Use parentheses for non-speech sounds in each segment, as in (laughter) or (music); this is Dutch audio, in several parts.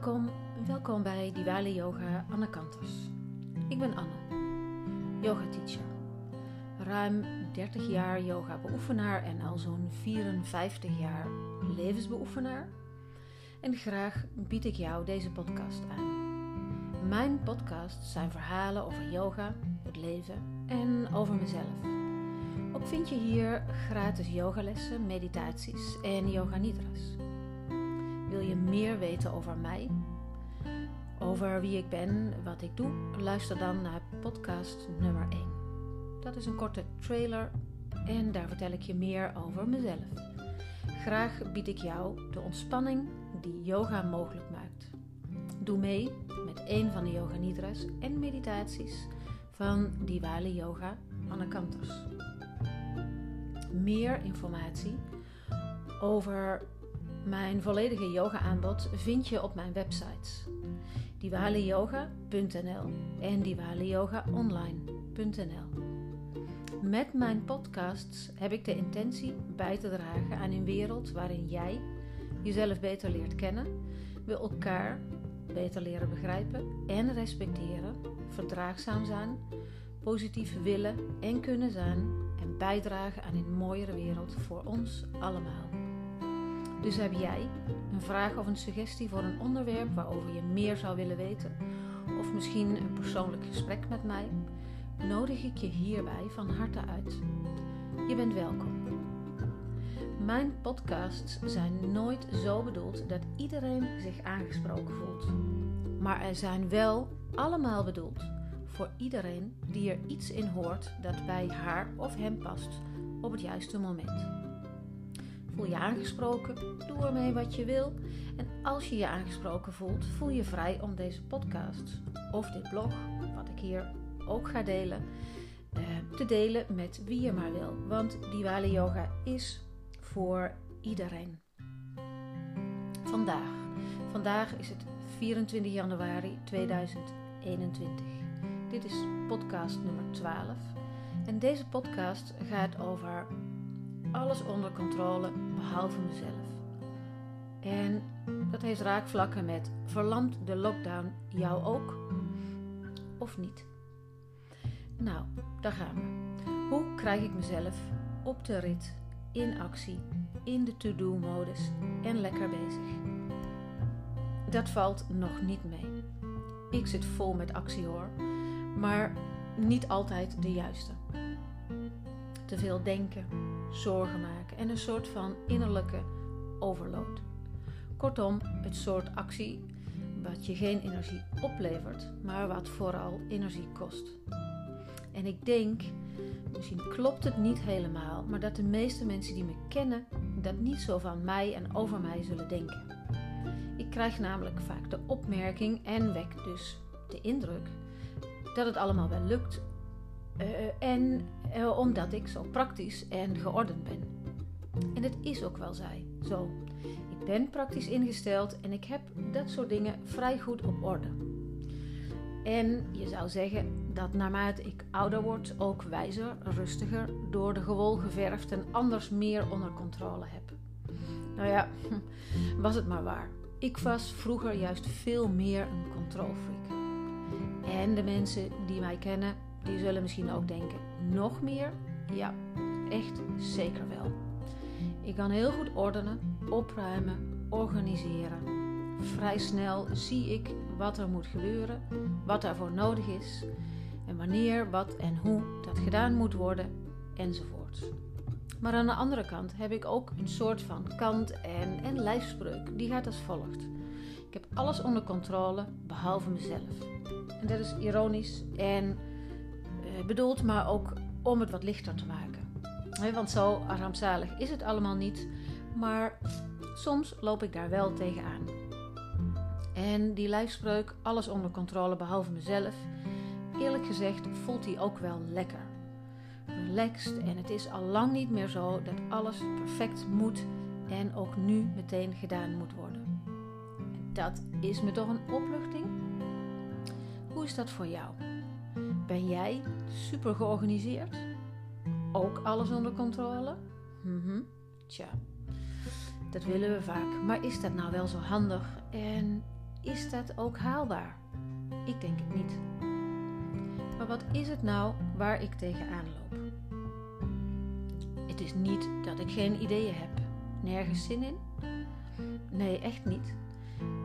Welkom, welkom bij Diwali Yoga Anne Kanters. Ik ben Anne, yoga teacher. Ruim 30 jaar yoga beoefenaar en al zo'n 54 jaar levensbeoefenaar. En graag bied ik jou deze podcast aan. Mijn podcasts zijn verhalen over yoga, het leven en over mezelf. Ook vind je hier gratis yogalessen, meditaties en yoga nidras. Meer weten over mij? Over wie ik ben, wat ik doe? Luister dan naar podcast nummer 1. Dat is een korte trailer en daar vertel ik je meer over mezelf. Graag bied ik jou de ontspanning die yoga mogelijk maakt. Doe mee met een van de yoga nidras en meditaties van Diwali Yoga Anne Kanters. Meer informatie over mijn volledige yoga-aanbod vind je op mijn websites diwaliyoga.nl en diwaliyogaonline.nl. Met mijn podcasts heb ik de intentie bij te dragen aan een wereld waarin jij jezelf beter leert kennen, we elkaar beter leren begrijpen en respecteren, verdraagzaam zijn, positief willen en kunnen zijn en bijdragen aan een mooiere wereld voor ons allemaal. Dus heb jij een vraag of een suggestie voor een onderwerp waarover je meer zou willen weten, of misschien een persoonlijk gesprek met mij, nodig ik je hierbij van harte uit. Je bent welkom. Mijn podcasts zijn nooit zo bedoeld dat iedereen zich aangesproken voelt. Maar er zijn wel allemaal bedoeld voor iedereen die er iets in hoort dat bij haar of hem past op het juiste moment. Je aangesproken? Doe ermee wat je wil. En als je je aangesproken voelt, voel je vrij om deze podcast of dit blog, wat ik hier ook ga delen, eh, te delen met wie je maar wil. Want Diwali Yoga is voor iedereen. Vandaag. Vandaag is het 24 januari 2021. Dit is podcast nummer 12. En deze podcast gaat over alles onder controle behalve mezelf. En dat heeft raakvlakken met verlamt de lockdown jou ook of niet? Nou, daar gaan we. Hoe krijg ik mezelf op de rit, in actie, in de to-do-modus en lekker bezig? Dat valt nog niet mee. Ik zit vol met actie hoor, maar niet altijd de juiste. Te veel denken, zorgen maken en een soort van innerlijke overload. Kortom, het soort actie wat je geen energie oplevert, maar wat vooral energie kost. En ik denk, misschien klopt het niet helemaal, maar dat de meeste mensen die me kennen dat niet zo van mij en over mij zullen denken. Ik krijg namelijk vaak de opmerking en wek dus de indruk dat het allemaal wel lukt en uh, omdat ik zo praktisch en geordend ben. En het is ook wel zij, zo. Ik ben praktisch ingesteld en ik heb dat soort dingen vrij goed op orde. En je zou zeggen dat naarmate ik ouder word, ook wijzer, rustiger, door de gewol geverfd en anders meer onder controle heb. Nou ja, (laughs) was het maar waar. Ik was vroeger juist veel meer een controlfreak. En de mensen die mij kennen, die zullen misschien ook denken: nog meer? Ja, echt zeker wel. Ik kan heel goed ordenen, opruimen, organiseren. Vrij snel zie ik wat er moet gebeuren, wat daarvoor nodig is en wanneer, wat en hoe dat gedaan moet worden enzovoort. Maar aan de andere kant heb ik ook een soort van kant en, en lijfspreuk. Die gaat als volgt. Ik heb alles onder controle behalve mezelf. En dat is ironisch en bedoeld, maar ook om het wat lichter te maken. want zo rampzalig is het allemaal niet, maar soms loop ik daar wel tegenaan. En die lijfspreuk, alles onder controle behalve mezelf, eerlijk gezegd voelt die ook wel lekker. Relaxed en het is al lang niet meer zo dat alles perfect moet en ook nu meteen gedaan moet worden. En dat is me toch een opluchting? Hoe is dat voor jou? Ben jij super georganiseerd? Ook alles onder controle? Mhm. Tja, dat willen we vaak. Maar is dat nou wel zo handig? En is dat ook haalbaar? Ik denk het niet. Maar wat is het nou waar ik tegenaan loop? Het is niet dat ik geen ideeën heb. Nergens zin in? Nee, echt niet.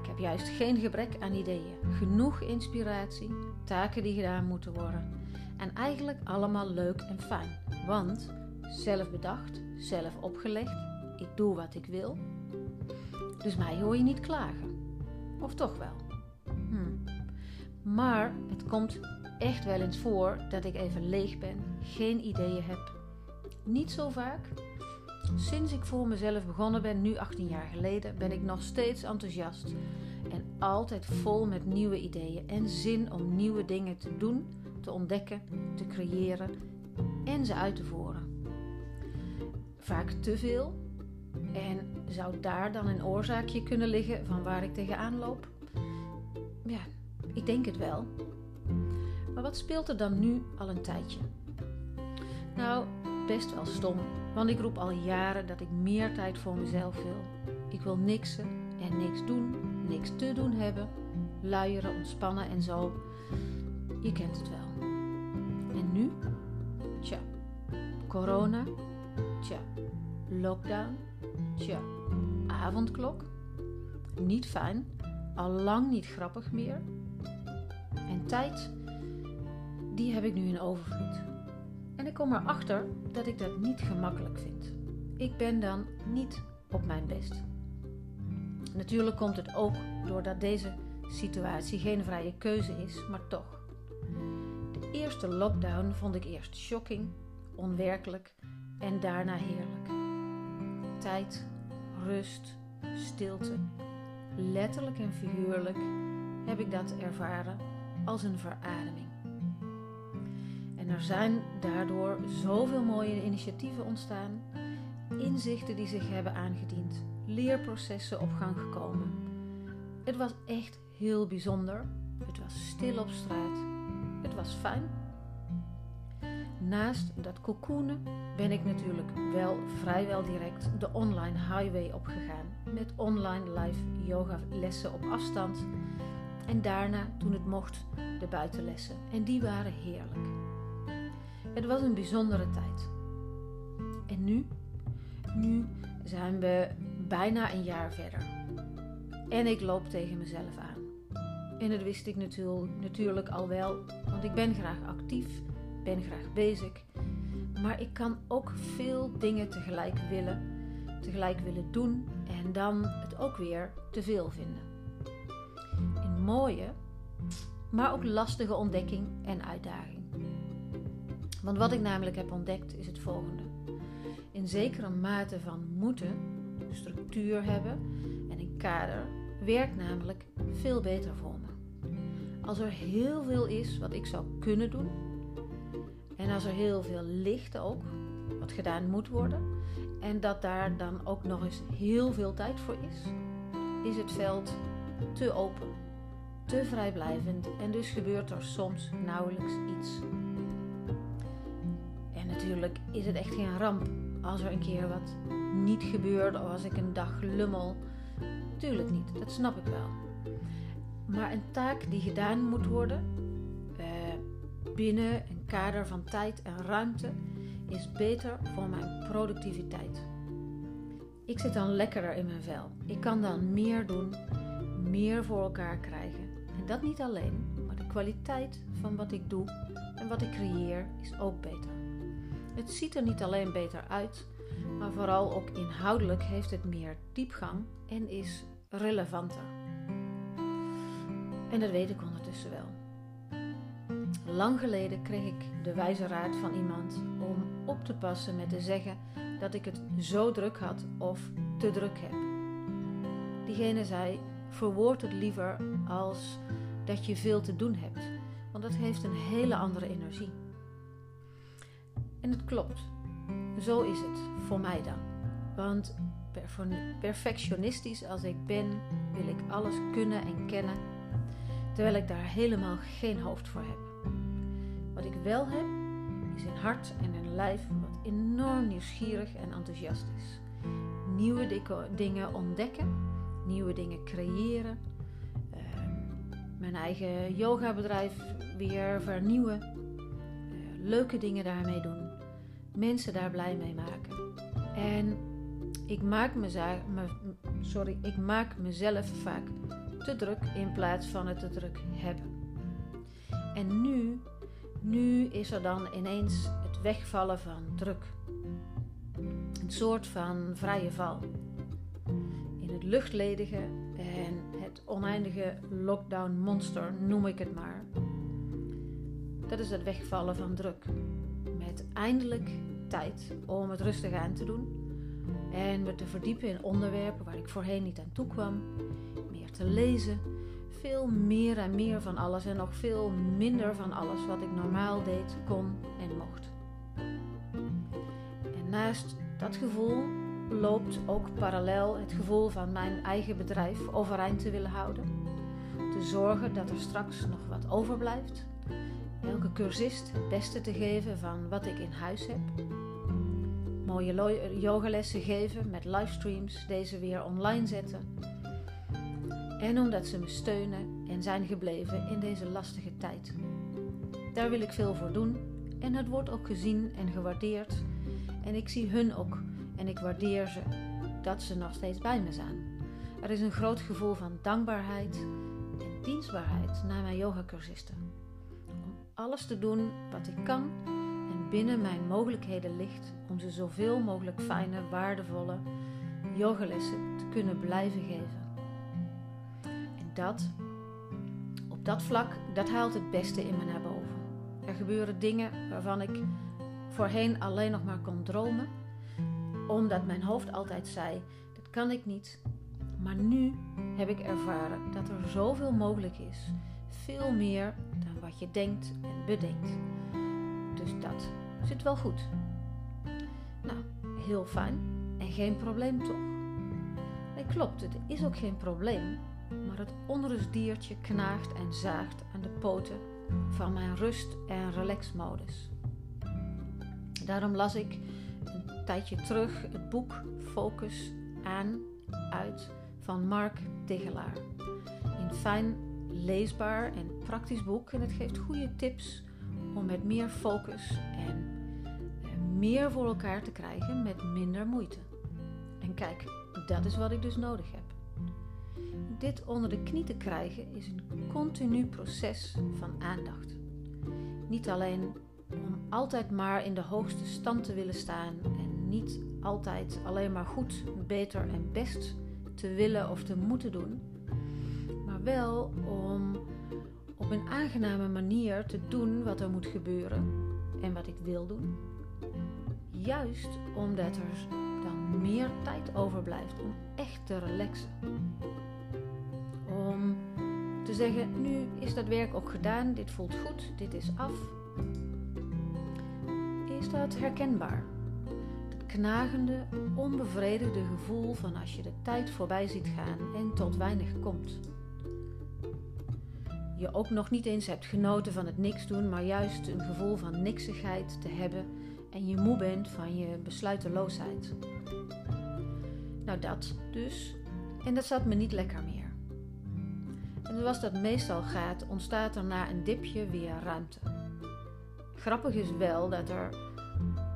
Ik heb juist geen gebrek aan ideeën. Genoeg inspiratie, taken die gedaan moeten worden. En eigenlijk allemaal leuk en fijn. Want zelf bedacht, zelf opgelegd, ik doe wat ik wil. Dus mij hoor je niet klagen. Of toch wel? Hm. Maar het komt echt wel eens voor dat ik even leeg ben, geen ideeën heb. Niet zo vaak. Sinds ik voor mezelf begonnen ben, nu 18 jaar geleden, ben ik nog steeds enthousiast en altijd vol met nieuwe ideeën en zin om nieuwe dingen te doen, te ontdekken, te creëren en ze uit te voeren. Vaak te veel. En zou daar dan een oorzaakje kunnen liggen van waar ik tegenaan loop? Ja, ik denk het wel. Maar wat speelt er dan nu al een tijdje? Nou, best wel stom, want ik roep al jaren dat ik meer tijd voor mezelf wil. Ik wil niksen en niks doen, niks te doen hebben, luieren, ontspannen en zo. Je kent het wel. En nu? Tja, corona. Tja, lockdown. Tja, avondklok. Niet fijn, al lang niet grappig meer. En tijd, die heb ik nu in overvloed. En ik kom erachter dat ik dat niet gemakkelijk vind. Ik ben dan niet op mijn best. Natuurlijk komt het ook doordat deze situatie geen vrije keuze is, maar toch. De eerste lockdown vond ik eerst shocking, onwerkelijk en daarna heerlijk. Tijd, rust, stilte, letterlijk en figuurlijk heb ik dat ervaren als een verademing. En er zijn daardoor zoveel mooie initiatieven ontstaan, inzichten die zich hebben aangediend, leerprocessen op gang gekomen. Het was echt heel bijzonder. Het was stil op straat. Het was fijn. Naast dat cocoonen ben ik natuurlijk wel vrijwel direct de online highway opgegaan met online live yoga lessen op afstand en daarna, toen het mocht, de buitenlessen. En die waren heerlijk. Het was een bijzondere tijd. En nu? Nu zijn we bijna een jaar verder. En ik loop tegen mezelf aan. En dat wist ik natuurlijk al wel, want ik ben graag actief, ben graag bezig. Maar ik kan ook veel dingen tegelijk willen, tegelijk willen doen en dan het ook weer te veel vinden. Een mooie, maar ook lastige ontdekking en uitdaging. Want wat ik namelijk heb ontdekt is het volgende. In zekere mate van moeten, structuur hebben en een kader werkt namelijk veel beter voor me. Als er heel veel is wat ik zou kunnen doen en als er heel veel ligt ook, wat gedaan moet worden, en dat daar dan ook nog eens heel veel tijd voor is, is het veld te open, te vrijblijvend en dus gebeurt er soms nauwelijks iets. En natuurlijk is het echt geen ramp als er een keer wat niet gebeurt of als ik een dag lummel. Tuurlijk niet, dat snap ik wel. Maar een taak die gedaan moet worden uh, binnen een kader van tijd en ruimte is beter voor mijn productiviteit. Ik zit dan lekkerder in mijn vel. Ik kan dan meer doen, meer voor elkaar krijgen. En dat niet alleen, maar de kwaliteit van wat ik doe en wat ik creëer is ook beter. Het ziet er niet alleen beter uit, maar vooral ook inhoudelijk heeft het meer diepgang en is relevanter. En dat weet ik ondertussen wel. Lang geleden kreeg ik de wijze raad van iemand om op te passen met te zeggen dat ik het zo druk had of te druk heb. Diegene zei: verwoord het liever als dat je veel te doen hebt, want dat heeft een hele andere energie. En het klopt. Zo is het voor mij dan. Want perfectionistisch als ik ben, wil ik alles kunnen en kennen, terwijl ik daar helemaal geen hoofd voor heb. Wat ik wel heb, is een hart en een lijf wat enorm nieuwsgierig en enthousiast is. Nieuwe dingen ontdekken, nieuwe dingen creëren, eh, mijn eigen yogabedrijf weer vernieuwen. Uh, leuke dingen daarmee doen. Mensen daar blij mee maken. En ik maak, me, sorry, ik maak mezelf vaak te druk in plaats van het te druk hebben. En nu, nu is er dan ineens het wegvallen van druk. Een soort van vrije val. In het luchtledige en het oneindige lockdown monster noem ik het maar. Dat is het wegvallen van druk. Eindelijk tijd om het rustig aan te doen en me te verdiepen in onderwerpen waar ik voorheen niet aan toe kwam, meer te lezen, veel meer en meer van alles en nog veel minder van alles wat ik normaal deed, kon en mocht. En naast dat gevoel loopt ook parallel het gevoel van mijn eigen bedrijf overeind te willen houden. Te zorgen dat er straks nog wat overblijft. Elke cursist het beste te geven van wat ik in huis heb mooie yogalessen geven met livestreams, deze weer online zetten. En omdat ze me steunen en zijn gebleven in deze lastige tijd. Daar wil ik veel voor doen en het wordt ook gezien en gewaardeerd. En ik zie hun ook en ik waardeer ze dat ze nog steeds bij me zijn. Er is een groot gevoel van dankbaarheid en dienstbaarheid naar mijn yogacursisten. Alles te doen wat ik kan binnen mijn mogelijkheden ligt om ze zoveel mogelijk fijne, waardevolle yogalessen te kunnen blijven geven. En dat, op dat vlak, dat haalt het beste in me naar boven. Er gebeuren dingen waarvan ik voorheen alleen nog maar kon dromen, omdat mijn hoofd altijd zei: dat kan ik niet. Maar nu heb ik ervaren dat er zoveel mogelijk is, veel meer dan wat je denkt en bedenkt. Dus dat zit wel goed. Nou, heel fijn en geen probleem toch? Klopt, het is ook geen probleem, maar het onrustdiertje knaagt en zaagt aan de poten van mijn rust- en relaxmodus. Daarom las ik een tijdje terug het boek Focus aan uit van Mark Tegelaar. Een fijn, leesbaar en praktisch boek en het geeft goede tips om met meer focus en meer voor elkaar te krijgen met minder moeite. En kijk, dat is wat ik dus nodig heb. Dit onder de knie te krijgen is een continu proces van aandacht. Niet alleen om altijd maar in de hoogste stand te willen staan en niet altijd alleen maar goed, beter en best te willen of te moeten doen, wel om op een aangename manier te doen wat er moet gebeuren en wat ik wil doen. Juist omdat er dan meer tijd overblijft om echt te relaxen. Om te zeggen, nu is dat werk ook gedaan, dit voelt goed, dit is af. Is dat herkenbaar? Het knagende, onbevredigde gevoel van als je de tijd voorbij ziet gaan en tot weinig komt je ook nog niet eens hebt genoten van het niks doen, maar juist een gevoel van niksigheid te hebben en je moe bent van je besluiteloosheid. Nou, dat dus. En dat zat me niet lekker meer. En zoals dat meestal gaat, ontstaat er na een dipje weer ruimte. Grappig is wel dat er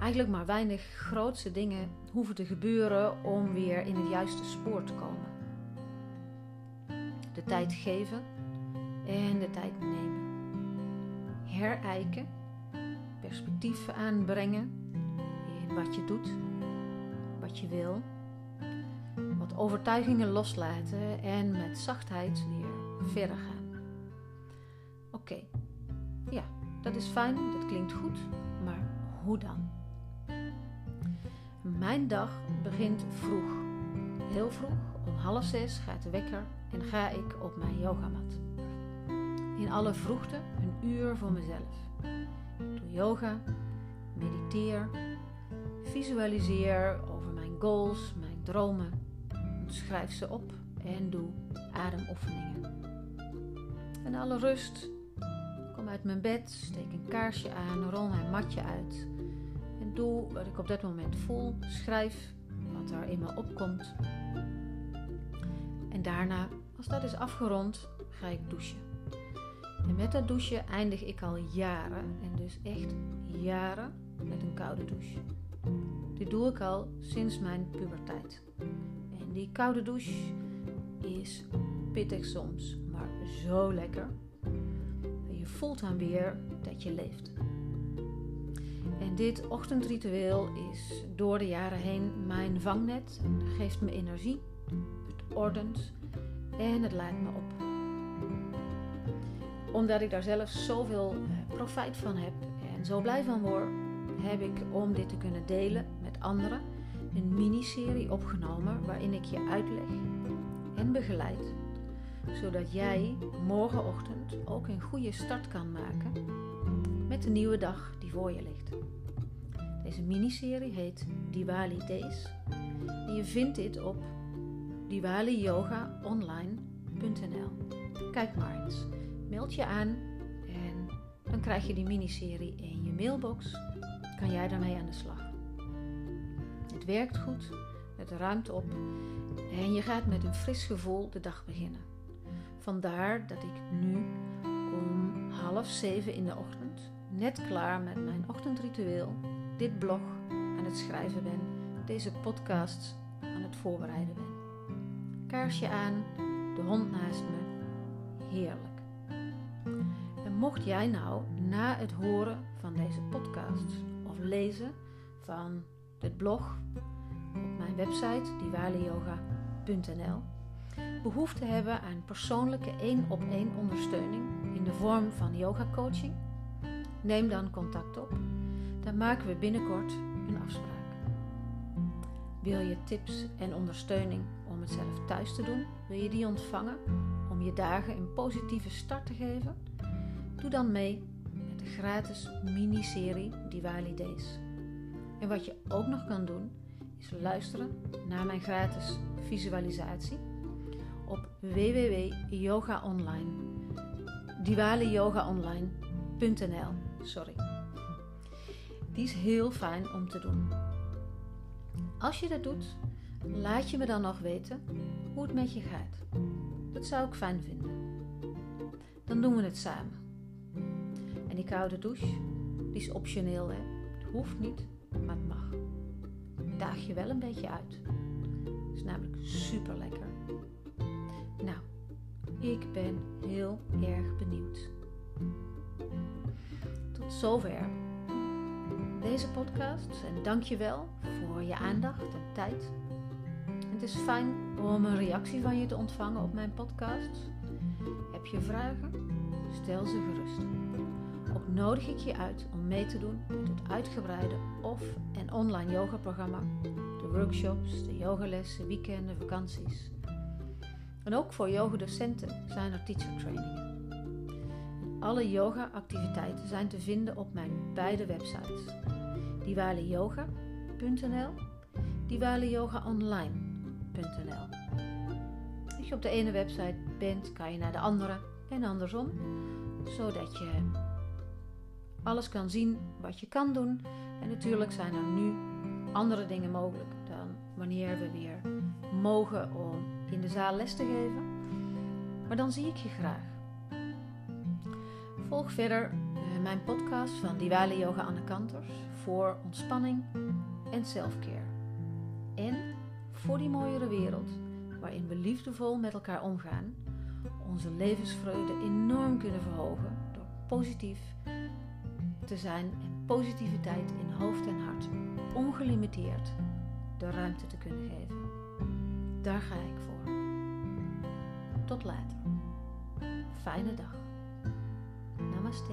eigenlijk maar weinig grootse dingen hoeven te gebeuren om weer in het juiste spoor te komen. De tijd geven en de tijd nemen. Herijken, perspectief aanbrengen in wat je doet, wat je wil. Wat overtuigingen loslaten en met zachtheid weer verder gaan. Oké, ja, dat is fijn, dat klinkt goed, maar hoe dan? Mijn dag begint vroeg. Heel vroeg, om half zes gaat de wekker en ga ik op mijn yogamat in alle vroegte een uur voor mezelf. Ik doe yoga, mediteer, visualiseer over mijn goals, mijn dromen, schrijf ze op en doe ademoefeningen. En alle rust, kom uit mijn bed, steek een kaarsje aan, rol mijn matje uit en doe wat ik op dat moment voel, schrijf wat er in me opkomt. En daarna, als dat is afgerond, ga ik douchen. En met dat douchen eindig ik al jaren, en dus echt jaren, met een koude douche. Dit doe ik al sinds mijn puberteit. En die koude douche is pittig soms, maar zo lekker. Je voelt dan weer dat je leeft. En dit ochtendritueel is door de jaren heen mijn vangnet en geeft me energie, het ordent en het leidt me op. Omdat ik daar zelf zoveel eh, profijt van heb en zo blij van word, heb ik om dit te kunnen delen met anderen een miniserie opgenomen waarin ik je uitleg en begeleid, zodat jij morgenochtend ook een goede start kan maken met de nieuwe dag die voor je ligt. Deze miniserie heet Diwali Days je vindt dit op diwaliyogaonline.nl. Kijk maar eens, meld je aan en dan krijg je die miniserie in je mailbox. Kan jij daarmee aan de slag? Het werkt goed, het ruimt op en je gaat met een fris gevoel de dag beginnen. Vandaar dat ik nu om half zeven in de ochtend, net klaar met mijn ochtendritueel, dit blog aan het schrijven ben, deze podcast aan het voorbereiden ben. Kaarsje aan, de hond naast me, heerlijk. Mocht jij nou na het horen van deze podcast of lezen van dit blog op mijn website diwaliyoga.nl behoefte hebben aan persoonlijke één op één ondersteuning in de vorm van yoga coaching, neem dan contact op. Dan maken we binnenkort een afspraak. Wil je tips en ondersteuning om het zelf thuis te doen? Wil je die ontvangen om je dagen een positieve start te geven? Doe dan mee met de gratis miniserie Diwali Days. En wat je ook nog kan doen, is luisteren naar mijn gratis visualisatie op www.yogaonline. diwaliyogaonline.nl Sorry. Die is heel fijn om te doen. Als je dat doet, laat je me dan nog weten hoe het met je gaat. Dat zou ik fijn vinden. Dan doen we het samen. En die koude douche, die is optioneel hè. Het hoeft niet, maar het mag. Daag je wel een beetje uit. Het is namelijk super lekker. Nou, ik ben heel erg benieuwd. Tot zover deze podcast en dank je wel voor je aandacht en tijd. Het is fijn om een reactie van je te ontvangen op mijn podcast. Heb je vragen? Stel ze gerust. Nodig ik je uit om mee te doen met het uitgebreide off- en online yogaprogramma, de workshops, de yogalessen, weekenden, vakanties. En ook voor yogadocenten zijn er teacher trainingen. Alle yoga-activiteiten zijn te vinden op mijn beide websites: diwaliyoga.nl, diwaliyogaonline.nl. Als je op de ene website bent, kan je naar de andere en andersom, zodat je alles kan zien wat je kan doen. En natuurlijk zijn er nu andere dingen mogelijk dan wanneer we weer mogen om in de zaal les te geven. Maar dan zie ik je graag. Volg verder uh, mijn podcast van Diwali Yoga Anne Kanters voor ontspanning en selfcare. En voor die mooiere wereld waarin we liefdevol met elkaar omgaan, onze levensvreugde enorm kunnen verhogen door positief te zijn en positiviteit in hoofd en hart ongelimiteerd de ruimte te kunnen geven. Daar ga ik voor. Tot later. Fijne dag. Namaste.